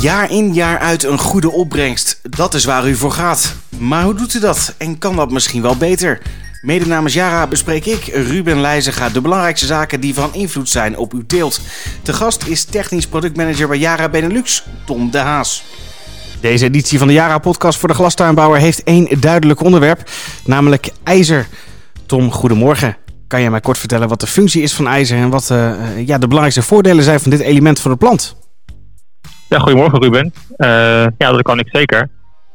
Jaar in jaar uit een goede opbrengst. Dat is waar u voor gaat. Maar hoe doet u dat? En kan dat misschien wel beter? Mede namens Jara bespreek ik, Ruben Leijzenga, de belangrijkste zaken die van invloed zijn op uw teelt. Te gast is technisch productmanager bij Jara Benelux, Tom de Haas. Deze editie van de Jara-podcast voor de glastuinbouwer heeft één duidelijk onderwerp, namelijk ijzer. Tom, goedemorgen. Kan je mij kort vertellen wat de functie is van ijzer en wat uh, ja, de belangrijkste voordelen zijn van dit element voor de plant? Ja, goedemorgen Ruben. Uh, ja, dat kan ik zeker.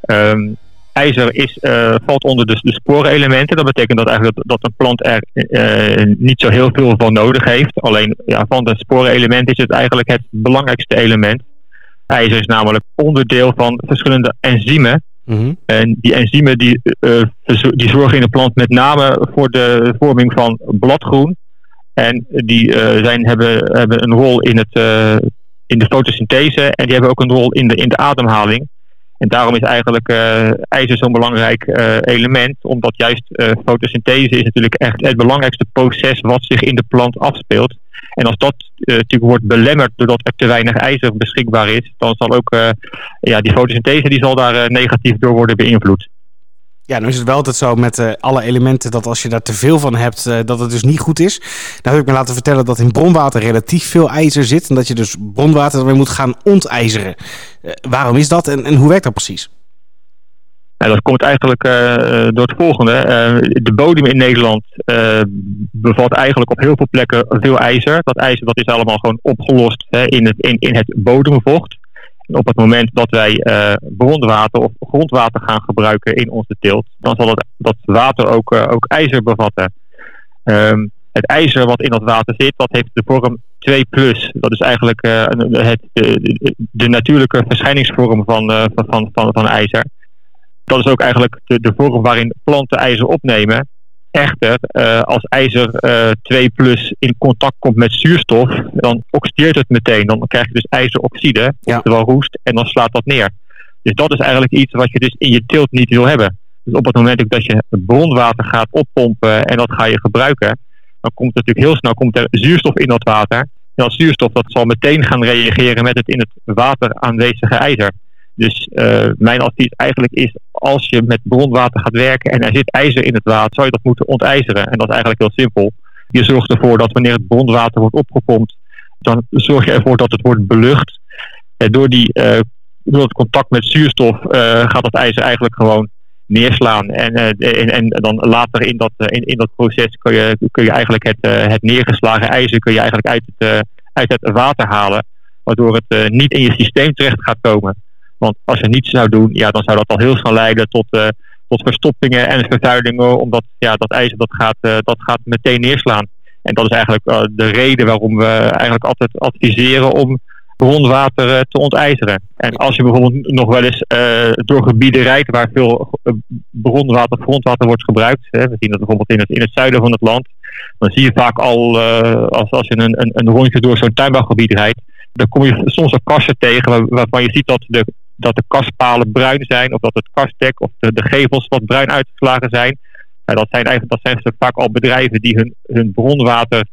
Um, ijzer is, uh, valt onder de, de sporenelementen. Dat betekent dat, eigenlijk dat, dat een plant er uh, niet zo heel veel van nodig heeft. Alleen ja, van de sporenelementen is het eigenlijk het belangrijkste element. IJzer is namelijk onderdeel van verschillende enzymen. Mm -hmm. En die enzymen die, uh, die zorgen in de plant met name voor de vorming van bladgroen. En die zijn, hebben, hebben een rol in, het, in de fotosynthese en die hebben ook een rol in de, in de ademhaling. En daarom is eigenlijk uh, ijzer zo'n belangrijk uh, element, omdat juist uh, fotosynthese is natuurlijk echt het belangrijkste proces wat zich in de plant afspeelt. En als dat natuurlijk wordt belemmerd doordat er te weinig ijzer beschikbaar is, dan zal ook ja, die fotosynthese die zal daar negatief door worden beïnvloed. Ja, nu is het wel altijd zo met uh, alle elementen dat als je daar te veel van hebt, uh, dat het dus niet goed is. Nou heb ik me laten vertellen dat in bronwater relatief veel ijzer zit en dat je dus bronwater weer moet gaan ontijzeren. Uh, waarom is dat en, en, hoe werkt dat precies? Nou, dat komt eigenlijk door het volgende. de bodem in Nederland bevat eigenlijk op heel veel plekken veel ijzer. Dat ijzer dat is allemaal gewoon opgelost hè, in, het, in, in het bodemvocht op het moment dat wij uh, bronwater of grondwater gaan gebruiken in onze teelt, dan zal het, dat water ook, uh, ook ijzer bevatten. Um, het ijzer wat in dat water zit, dat heeft de vorm 2 plus. Dat is eigenlijk uh, het, de, de, natuurlijke verschijningsvorm van, van, van, van ijzer. Dat is ook eigenlijk de, de vorm waarin planten ijzer opnemen. Echter, uh, als ijzer uh, 2 plus in contact komt met zuurstof, dan oxideert het meteen. Dan krijg je dus ijzeroxide, ja. oftewel roest, en dan slaat dat neer. Dus dat is eigenlijk iets wat je dus in je teelt niet wil hebben. Dus op het moment dat je bronwater gaat oppompen en dat ga je gebruiken, dan komt er natuurlijk heel snel komt er zuurstof in dat water. En dat zuurstof dat zal meteen gaan reageren met het in het water aanwezige ijzer. Dus uh, mijn advies eigenlijk is, als je met bronwater gaat werken en er zit ijzer in het water, zou je dat moeten ontijzeren. En dat is eigenlijk heel simpel. Je zorgt ervoor dat wanneer het bronwater wordt opgepompt, dan zorg je ervoor dat het wordt belucht. En door, die, uh, door het contact met zuurstof uh, gaat dat ijzer eigenlijk gewoon neerslaan. En, en, en dan later in dat, in, in dat proces kun je, kun je eigenlijk het, het neergeslagen ijzer kun je eigenlijk uit het, uit het water halen. Waardoor het niet in je systeem terecht gaat komen. Want als je niets zou doen, ja, dan zou dat al heel snel leiden tot, uh, tot verstoppingen en vervuilingen. Omdat ja, dat ijzer dat gaat, uh, dat gaat meteen neerslaan. En dat is eigenlijk uh, de reden waarom we eigenlijk altijd adviseren om grondwater te ontijzeren. En als je bijvoorbeeld nog wel eens door gebieden rijdt waar veel bronwater, grondwater wordt gebruikt. Hè, we zien dat bijvoorbeeld in het, in het zuiden van het land. Dan zie je vaak al, als, als je een, een, een rondje door zo'n tuinbouwgebied rijdt, dan kom je soms ook kassen tegen waar, waarvan je ziet dat de dat de kaspalen bruin zijn of dat het kastdek of de, de gevels wat bruin uitgeslagen zijn. Dat, zijn eigenlijk, dat zijn vaak al bedrijven die hun, hun bronwater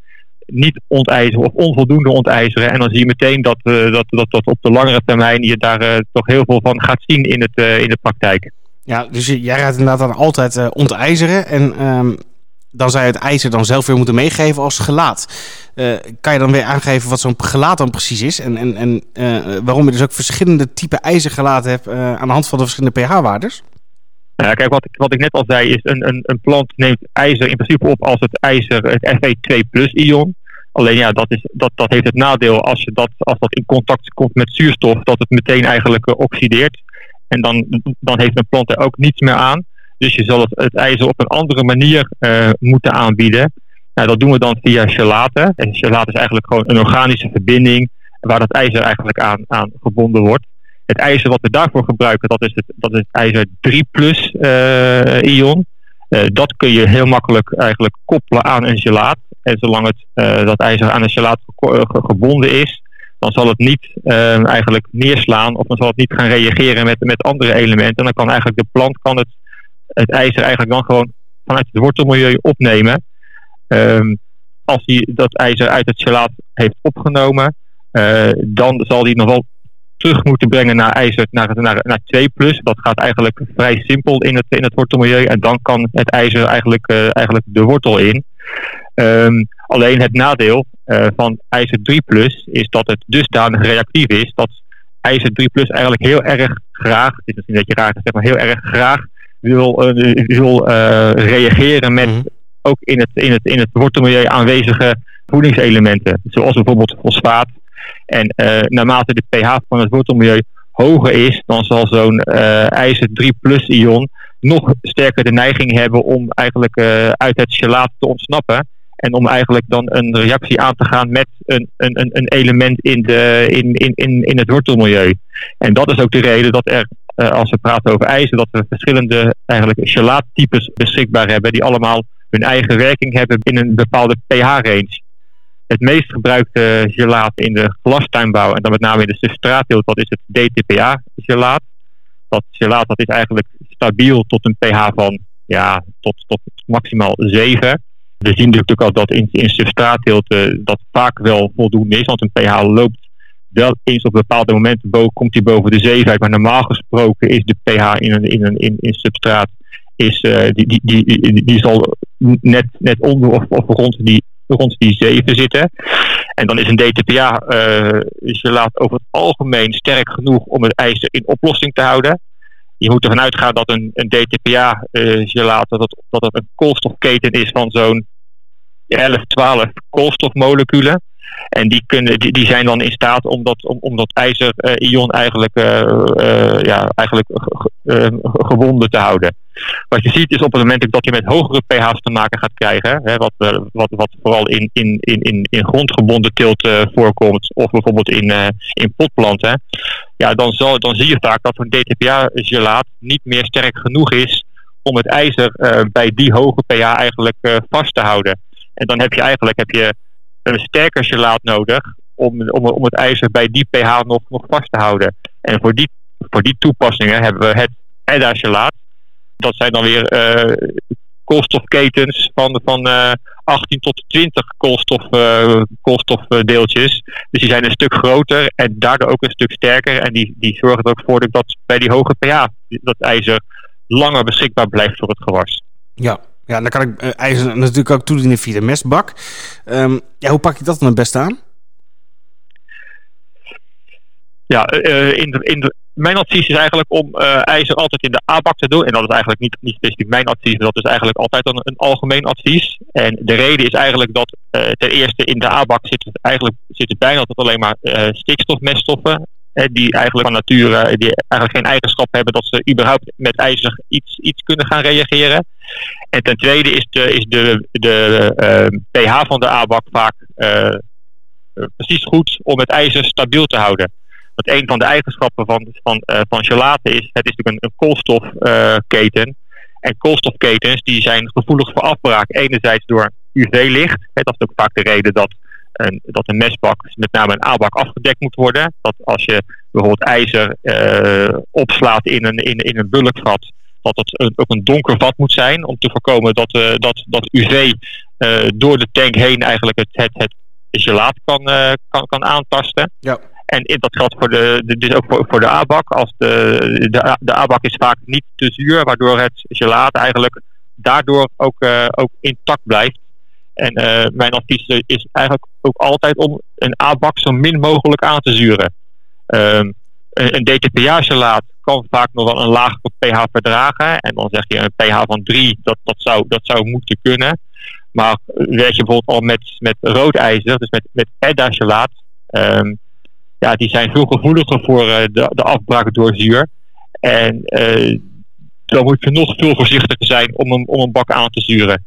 niet ontijzeren of onvoldoende ontijzeren. En dan zie je meteen dat, uh, dat, dat, dat op de langere termijn je daar uh, toch heel veel van gaat zien in, het, uh, in de praktijk. Ja, dus jij gaat inderdaad dan altijd ontijzeren. En um, dan zou je het ijzer dan zelf weer moeten meegeven als gelaat. Uh, kan je dan weer aangeven wat zo'n gelaat dan precies is? En, en, en uh, waarom je dus ook verschillende typen ijzergelaat hebt uh, aan de hand van de verschillende pH-waardes? Ja, kijk, wat ik, wat ik net al zei, is een, een, een plant neemt ijzer in principe op als het ijzer, het Fe2 plus ion. Alleen ja, dat, is, dat, dat heeft het nadeel als, je dat, als dat in contact komt met zuurstof, dat het meteen eigenlijk oxideert. En dan, dan heeft een plant er ook niets meer aan. Dus je zal het, ijzer op een andere manier uh, moeten aanbieden. Nou, dat doen we dan via chelaten. En chelaten is eigenlijk gewoon een organische verbinding waar dat ijzer eigenlijk aan, aan gebonden wordt. Het ijzer wat we daarvoor gebruiken, dat is het, dat is het ijzer 3 plus uh, ion. Uh, dat kun je heel makkelijk eigenlijk koppelen aan een gelaat. En zolang het, dat ijzer aan een gelaat gebonden is, dan zal het niet eigenlijk neerslaan of dan zal het niet gaan reageren met, met andere elementen. En dan kan eigenlijk de plant kan het het ijzer eigenlijk dan gewoon vanuit het wortelmilieu opnemen. Um, als hij dat ijzer uit het gelaat heeft opgenomen, uh, dan zal hij nog wel terug moeten brengen naar ijzer naar, naar, naar 2 plus. Dat gaat eigenlijk vrij simpel in het, in het wortelmilieu. En dan kan het ijzer eigenlijk, eigenlijk de wortel in. Um, alleen het nadeel uh, van ijzer 3 plus is dat het dusdanig reactief is dat ijzer 3 plus eigenlijk heel erg graag, het is misschien een beetje raar zeg maar heel erg graag wil, uh, wil uh, reageren met mm. ook in het, in, het, in het wortelmilieu aanwezige voedingselementen. Zoals bijvoorbeeld fosfaat. En naarmate de pH van het wortelmilieu hoger is, dan zal zo'n ijzer 3 plus ion nog sterker de neiging hebben om eigenlijk uit het gelaat te ontsnappen. En om eigenlijk dan een reactie aan te gaan met een, een, een element in, de, in, in, in, in het wortelmilieu. En dat is ook de reden dat er, uh, als we praten over ijzer, dat we verschillende eigenlijk gelaattypes beschikbaar hebben, die allemaal hun eigen werking hebben in een bepaalde pH-range. Het meest gebruikte gelaat in de glastuinbouw, en dan met name in de substraatteelt, dat is het DTPA-gelaat. Dat gelaat dat is eigenlijk stabiel tot een pH van ja, tot, tot maximaal 7. We zien natuurlijk ook dat in, in substraatteelt dat vaak wel voldoende is, want een pH loopt wel eens op bepaalde momenten boven, komt hij boven de 7 uit, maar normaal gesproken is de pH in een, in een in, in substraat is, uh, die, die, die, die, zal net, net onder of, of rond die rond die 7 zitten. En dan is een DTPA uh, gelaat over het algemeen sterk genoeg om het ijzer in oplossing te houden. Je moet ervan uitgaan dat een, een DTPA-gelaat uh, dat, dat het een koolstofketen is van zo'n 11, 12 koolstofmoleculen. En die, kunnen, die, die zijn dan in staat om dat, om, om dat ijzer-ion eigenlijk, uh, uh, ja, eigenlijk gewonden te houden. Wat je ziet is op het moment dat je met hogere pH's te maken gaat krijgen, hè, wat, wat, wat vooral in, in, in, in, grondgebonden teelt voorkomt, of bijvoorbeeld in, in potplanten, ja, dan, zal, dan zie je vaak dat een DTPA-gelaat niet meer sterk genoeg is om het ijzer bij die hoge pH eigenlijk vast te houden. En dan heb je eigenlijk heb je een sterker gelaat nodig om, om, om het ijzer bij die pH nog, nog vast te houden. En voor die, voor die toepassingen hebben we het EDA-gelaat. Dat zijn dan weer uh, koolstofketens van, van uh, eh, 18 tot 20 koolstof, uh, koolstofdeeltjes. Dus die zijn een stuk groter en daardoor ook een stuk sterker. En die, die zorgen er ook voor dat bij die hoge pH dat ijzer langer beschikbaar blijft voor het gewas. Ja, ja, dan kan ik uh, ijzer natuurlijk ook toedienen via de mestbak. Um, ja, hoe pak je dat dan het beste aan? Ja, uh, in in de, mijn advies is eigenlijk om uh, ijzer altijd in de A-bak te doen. En dat is eigenlijk niet, niet specifiek mijn advies, dat is eigenlijk altijd een, een algemeen advies. En de reden is eigenlijk dat ten eerste in de A-bak zitten, eigenlijk, zitten bijna altijd alleen maar stikstofmeststoffen die eigenlijk van nature die eigenlijk geen eigenschap hebben dat ze überhaupt met ijzer iets, iets kunnen gaan reageren. En ten tweede is de, is de, de uh, pH van de A-bak vaak uh, precies goed om het ijzer stabiel te houden. Want een van de eigenschappen van, van, van is, het is natuurlijk een, een koolstofketen. en koolstofketens die zijn gevoelig voor afbraak. Enerzijds door UV-licht. Dat is ook vaak de reden dat een, dat een mesbak, met name een A-bak, afgedekt moet worden. Dat als je bijvoorbeeld ijzer uh, opslaat in een, in, in een bulkvat, dat het een, ook een donker vat moet zijn om te voorkomen dat, uh, dat, dat UV uh, eh, door de tank heen eigenlijk het, het, het gelaat kan, kan, kan aantasten. Ja. En dat geldt voor de, de, dus ook voor, voor de A-bak. Als de, de, de A-bak is vaak niet te zuur, waardoor het gelaat eigenlijk daardoor ook, ook intact blijft. En uh, mijn advies is eigenlijk ook altijd om een A-bak zo min mogelijk aan te zuren. Um, een, een DTPA-gelaat kan vaak nog wel een lager pH verdragen. En dan zeg je een pH van 3, dat, dat, zou, dat zou moeten kunnen. Maar werk je bijvoorbeeld al met, met rood ijzer, dus met, met EDA-gelaat, um, ja, die zijn veel gevoeliger voor uh, de, de afbraak door zuur. En uh, dan moet je nog veel voorzichtiger zijn om een, om een bak aan te zuren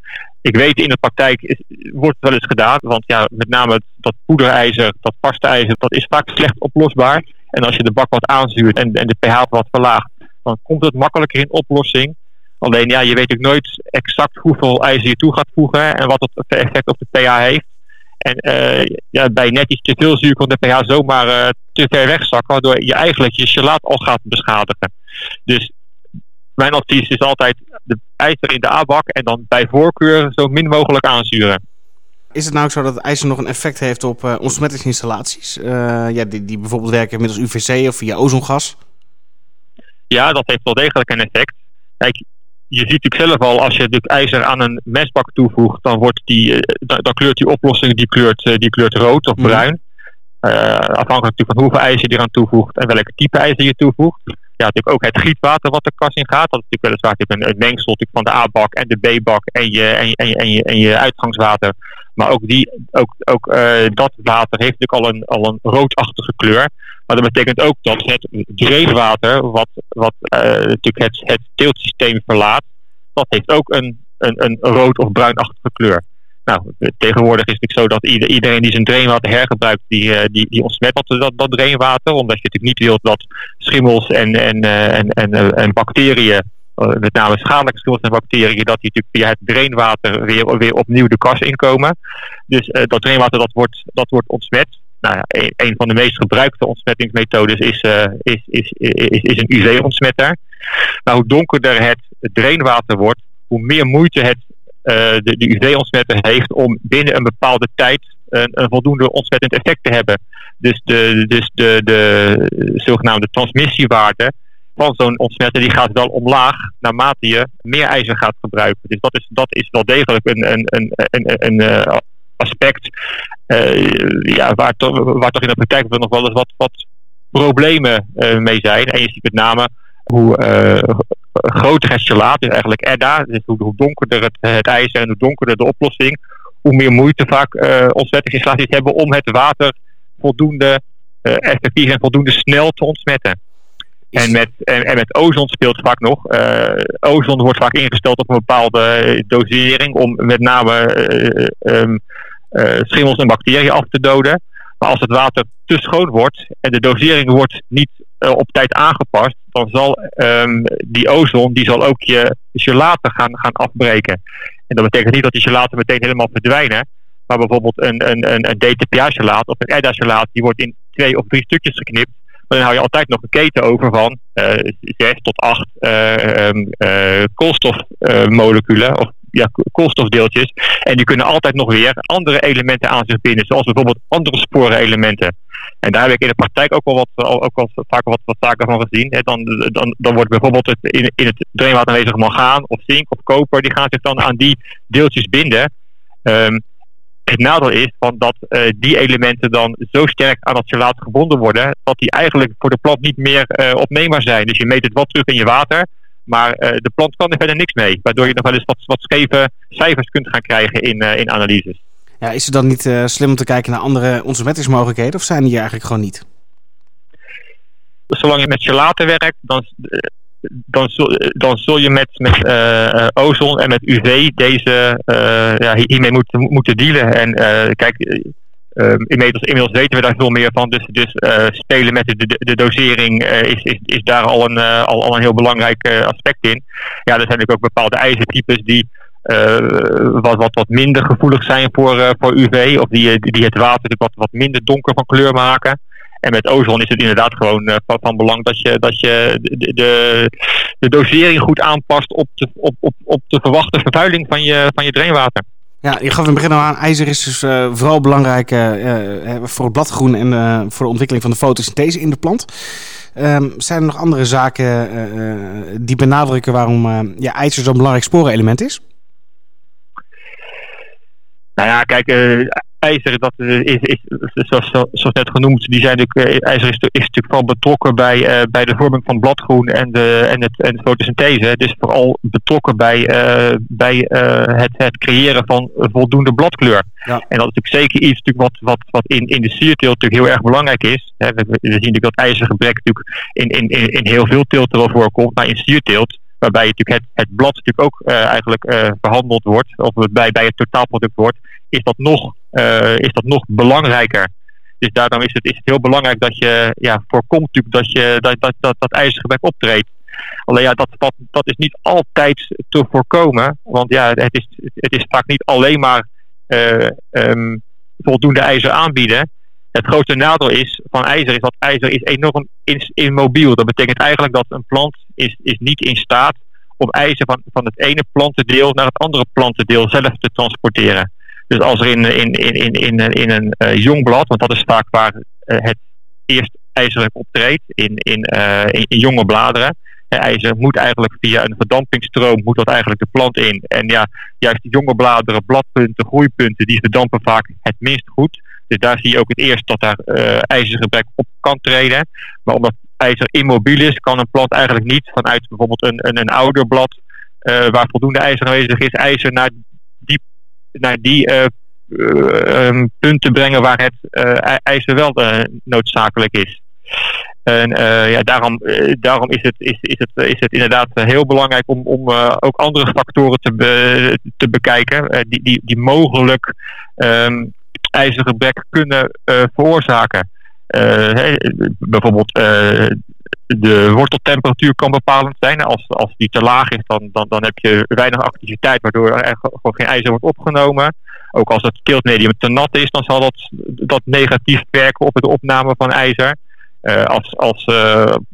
ik weet in de praktijk is, wordt het wel eens gedaan. Want ja, met name dat poederijzer, dat vaste ijzer, dat is vaak slecht oplosbaar. En als je de bak wat aanzuurt en, en de pH wat verlaagt, dan komt het makkelijker in oplossing. Alleen ja, je weet ook nooit exact hoeveel ijzer je toe gaat voegen en wat het effect op de pH heeft. En uh, ja, bij net iets te veel zuur kan de pH zomaar uh, te ver wegzakken, waardoor je eigenlijk je gelaat al gaat beschadigen. Dus mijn advies is altijd de ijzer in de A-bak en dan bij voorkeur zo min mogelijk aanzuren. is het nou ook zo dat ijzer nog een effect heeft op uh, ontsmettingsinstallaties? ja, die, die bijvoorbeeld werken middels UVC of via ozongas? Ja, dat heeft wel degelijk een effect. Kijk, je ziet natuurlijk zelf al, als je natuurlijk ijzer aan een mestbak toevoegt, dan, wordt die, dan, kleurt die oplossing die kleurt, die kleurt rood of mhm. bruin. afhankelijk van hoeveel ijzer je eraan toevoegt en welke type ijzer je toevoegt ja, natuurlijk ook het gietwater wat de kas in gaat. Dat is natuurlijk weliswaar een, een mengsel van de A-bak en de B-bak en je, en, en, en, je, en je uitgangswater. Maar ook, die, ook, ook uh, dat water heeft natuurlijk al een, al een roodachtige kleur. Maar dat betekent ook dat het dreefwater, wat, wat uh, natuurlijk het, het teeltsysteem verlaat, dat heeft ook een, een, een rood- of bruinachtige kleur. Nou, tegenwoordig is het zo dat iedereen die zijn drainwater hergebruikt, die, uh, die, die ontsmet dat, dat, drainwater. Omdat je natuurlijk niet wilt dat schimmels en, en, uh, en, en, uh, en bacteriën, met name schadelijke schimmels en bacteriën, dat die natuurlijk via het drainwater weer, weer opnieuw de kas inkomen. Dus dat drainwater dat wordt, dat wordt ontsmet. Nou ja, een, van de meest gebruikte ontsmettingsmethodes is, is, is, is, is een UV-ontsmetter. Nou, hoe donkerder het drainwater wordt, hoe meer moeite het eh, de, de UV-ontsmetter heeft om binnen een bepaalde tijd een, een, voldoende ontsmettend effect te hebben. Dus de, dus de, de zogenaamde transmissiewaarde van zo'n ontsmetter die gaat wel omlaag naarmate je meer ijzer gaat gebruiken. Dus dat is, dat is wel degelijk een, een, een, een, een uh, aspect uh, ja, waar, to, waar toch in de praktijk nog wel eens wat, wat problemen mee zijn. En je ziet met name hoe het gelaat is eigenlijk EDA. Dus hoe, hoe donkerder het, het ijzer en hoe donkerder de oplossing, hoe meer moeite vaak uh, ontmettingsinstallaties hebben om het water voldoende uh, effectief en voldoende snel te ontsmetten. En met, en, en, met ozon speelt vaak nog. Uh, ozon wordt vaak ingesteld op een bepaalde dosering om met name um, schimmels en bacteriën af te doden. Maar als het water te schoon wordt en de dosering wordt niet uh, op tijd aangepast, dan zal um, die ozon die zal ook je gelaten gaan, gaan afbreken. En dat betekent niet dat die gelaten meteen helemaal verdwijnen. Maar bijvoorbeeld een, een, een, een DTPA-gelaat of een EDA-gelaat, die wordt in twee of drie stukjes geknipt. Maar dan hou je altijd nog een keten over van uh, zes tot acht uh, um, koolstofmoleculen of ja, koolstofdeeltjes. En die kunnen altijd nog weer andere elementen aan zich binden, zoals bijvoorbeeld andere sporenelementen. En daar heb ik in de praktijk ook wel, wat, ook wel vaak wat, wat zaken van gezien. Dan, dan, dan wordt bijvoorbeeld het, in, in het drainwater aanwezig mangaan of zink of koper, die gaan zich dan aan die deeltjes binden. Um, het nadeel is van dat uh, die elementen dan zo sterk aan het gelaat gebonden worden, dat die eigenlijk voor de plant niet meer uh, opneembaar zijn. Dus je meet het wel terug in je water, maar uh, de plant kan er verder niks mee. Waardoor je nog wel eens wat, wat scheve cijfers kunt gaan krijgen in, in analyses. Ja, is het dan niet uh, slim om te kijken naar andere ontsmettingsmogelijkheden of zijn die er eigenlijk gewoon niet? Zolang je met gelaten werkt, dan, dan, zul, dan zul je met, met ozon en met UV deze, ja, hiermee moeten, moeten dealen. En kijk, inmiddels, inmiddels weten we daar veel meer van. Dus, dus spelen met de, de, dosering is, is, is daar al een, al, al een heel belangrijk aspect in. Ja, er zijn natuurlijk ook bepaalde ijzertypes die wat, wat, wat minder gevoelig zijn voor, voor UV. Of die, die het water wat, minder donker van kleur maken. En met ozon is het inderdaad gewoon van, belang dat je, dat je de, de, de dosering goed aanpast op de, op, op, op de verwachte vervuiling van je, van je drainwater. Ja, je gaf in het begin al aan, ijzer is dus uh, vooral belangrijk uh, voor het bladgroen en voor de ontwikkeling van de fotosynthese in de plant. Um, zijn er nog andere zaken die benadrukken waarom ja, ijzer zo'n belangrijk sporenelement is? Nou ja, kijk, ijzer, dat is, is, zoals, zoals net genoemd, die zijn natuurlijk, uh, ijzer is, is natuurlijk vooral betrokken bij, uh, bij de vorming van bladgroen en de, en het, en de fotosynthese. Dus vooral betrokken bij, bij het, het creëren van voldoende bladkleur. Ja. En dat is natuurlijk zeker iets natuurlijk wat, wat, wat in, in de sierteelt natuurlijk heel erg belangrijk is. we, we, zien natuurlijk dat ijzergebrek natuurlijk in, in, in, in heel veel teelten wel voorkomt, maar in sierteelt waarbij natuurlijk het, het blad natuurlijk ook uh, eigenlijk uh, behandeld wordt, of bij, bij het totaalproduct wordt, is dat nog, uh, is dat nog belangrijker. Dus daarom is het, is het heel belangrijk dat je ja, voorkomt natuurlijk dat, je, dat, dat, dat, dat ijzergebrek optreedt. Alleen ja, dat, dat, dat is niet altijd te voorkomen, want ja, het is, het is vaak niet alleen maar um, voldoende ijzer aanbieden. Het grote nadeel is van ijzer is dat ijzer is enorm immobiel. Dat betekent eigenlijk dat een plant is, is niet in staat om ijzer van, van het ene plantendeel naar het andere plantendeel zelf te transporteren. Dus als er in, in, in, in, in een jong blad, want dat is vaak waar het eerst ijzerwerk optreedt, in, in, in, in jonge bladeren, ijzer moet eigenlijk via een verdampingsstroom moet dat eigenlijk de plant in. En ja, juist die jonge bladeren, bladpunten, groeipunten, die verdampen vaak het minst goed. Dus daar zie je ook het eerst dat daar ijzergebrek op kan treden. Maar omdat ijzer immobiel is, kan een plant eigenlijk niet vanuit bijvoorbeeld een, een, een ouder blad uh, waar voldoende ijzer aanwezig is, ijzer naar die, naar die uh, um, punten brengen waar het ijzer wel noodzakelijk is. En ja, daarom, daarom is, het, is, is, het, is het inderdaad heel belangrijk om, om ook andere factoren te, te bekijken die, die, die mogelijk um, ijzergebrek kunnen veroorzaken. Hey, bijvoorbeeld de worteltemperatuur kan bepalend zijn. Als, als die te laag is, dan, dan, dan heb je weinig activiteit, waardoor er gewoon geen ijzer wordt opgenomen. Ook als het keeltmedium te nat is, dan zal dat, dat negatief werken op de opname van ijzer. Uh, als als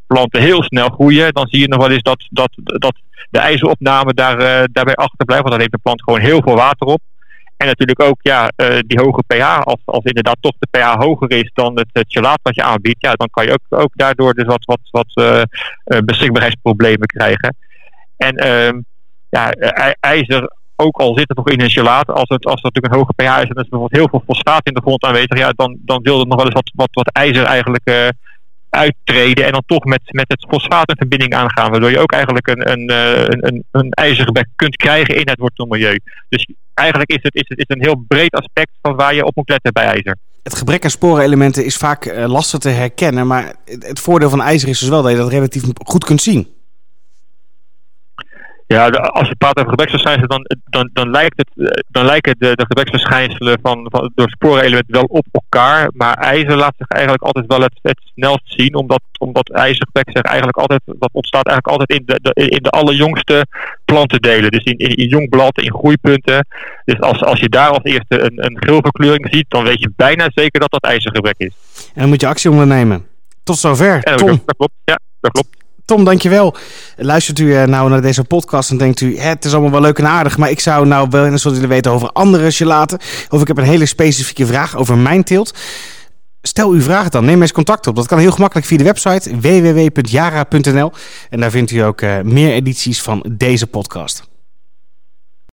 planten heel snel groeien, dan zie je nog wel eens dat, dat, dat de ijzeropname daar, daarbij achterblijft. Want dan neemt de plant gewoon heel veel water op. En natuurlijk ook ja, die hoge pH. Als, als inderdaad toch de pH hoger is dan het, het wat je aanbiedt, ja, dan kan je ook, ook daardoor dus wat, wat, wat beschikbaarheidsproblemen krijgen. En ehm, ja, ijzer ook al zit het nog in een gelaat, als het, als natuurlijk een hoge pH is en er is bijvoorbeeld heel veel fosfaat in de grond aanwezig, ja, dan, dan wil het nog wel eens wat, wat, wat ijzer eigenlijk uittreden en dan toch met, met het fosfaat een verbinding aangaan. Waardoor je ook eigenlijk een, een, eh, een, een, een ijzergebek kunt krijgen in het wortelmilieu. Dus eigenlijk is het, is, het, is een heel breed aspect van waar je op moet letten bij ijzer. Het gebrek aan sporenelementen is vaak uh, lastig te herkennen. Maar het voordeel van ijzer is dus wel dat je dat relatief goed kunt zien. Ja, als je praat over gebreksverschijnselen, dan, dan, dan, lijkt het, eh, dan lijken de, de gebreksverschijnselen van, van, door sporenelementen wel op elkaar. Maar ijzer laat zich eigenlijk altijd wel het, het snelst zien, omdat, omdat ijzergebrek zich eigenlijk altijd, dat ontstaat eigenlijk altijd in de, de, in de allerjongste plantendelen. Dus in, in, in jong blad, in groeipunten. Dus als, als je daar als eerste een, een geelverkleuring ziet, dan weet je bijna zeker dat dat ijzergebrek is. En dan moet je actie ondernemen. Tot zover. Tom. Dat klopt, ja, dat klopt. Tom, dankjewel. Luistert u eh, nou naar deze podcast en denkt u, het is allemaal wel leuk en aardig, maar ik zou nou wel eens wat willen weten over andere gelaten. Of ik heb een hele specifieke vraag over mijn teelt. Stel uw vraag dan, neem eens contact op. Dat kan heel gemakkelijk via de website www.jara.nl. En daar vindt u ook uh, meer edities van deze podcast.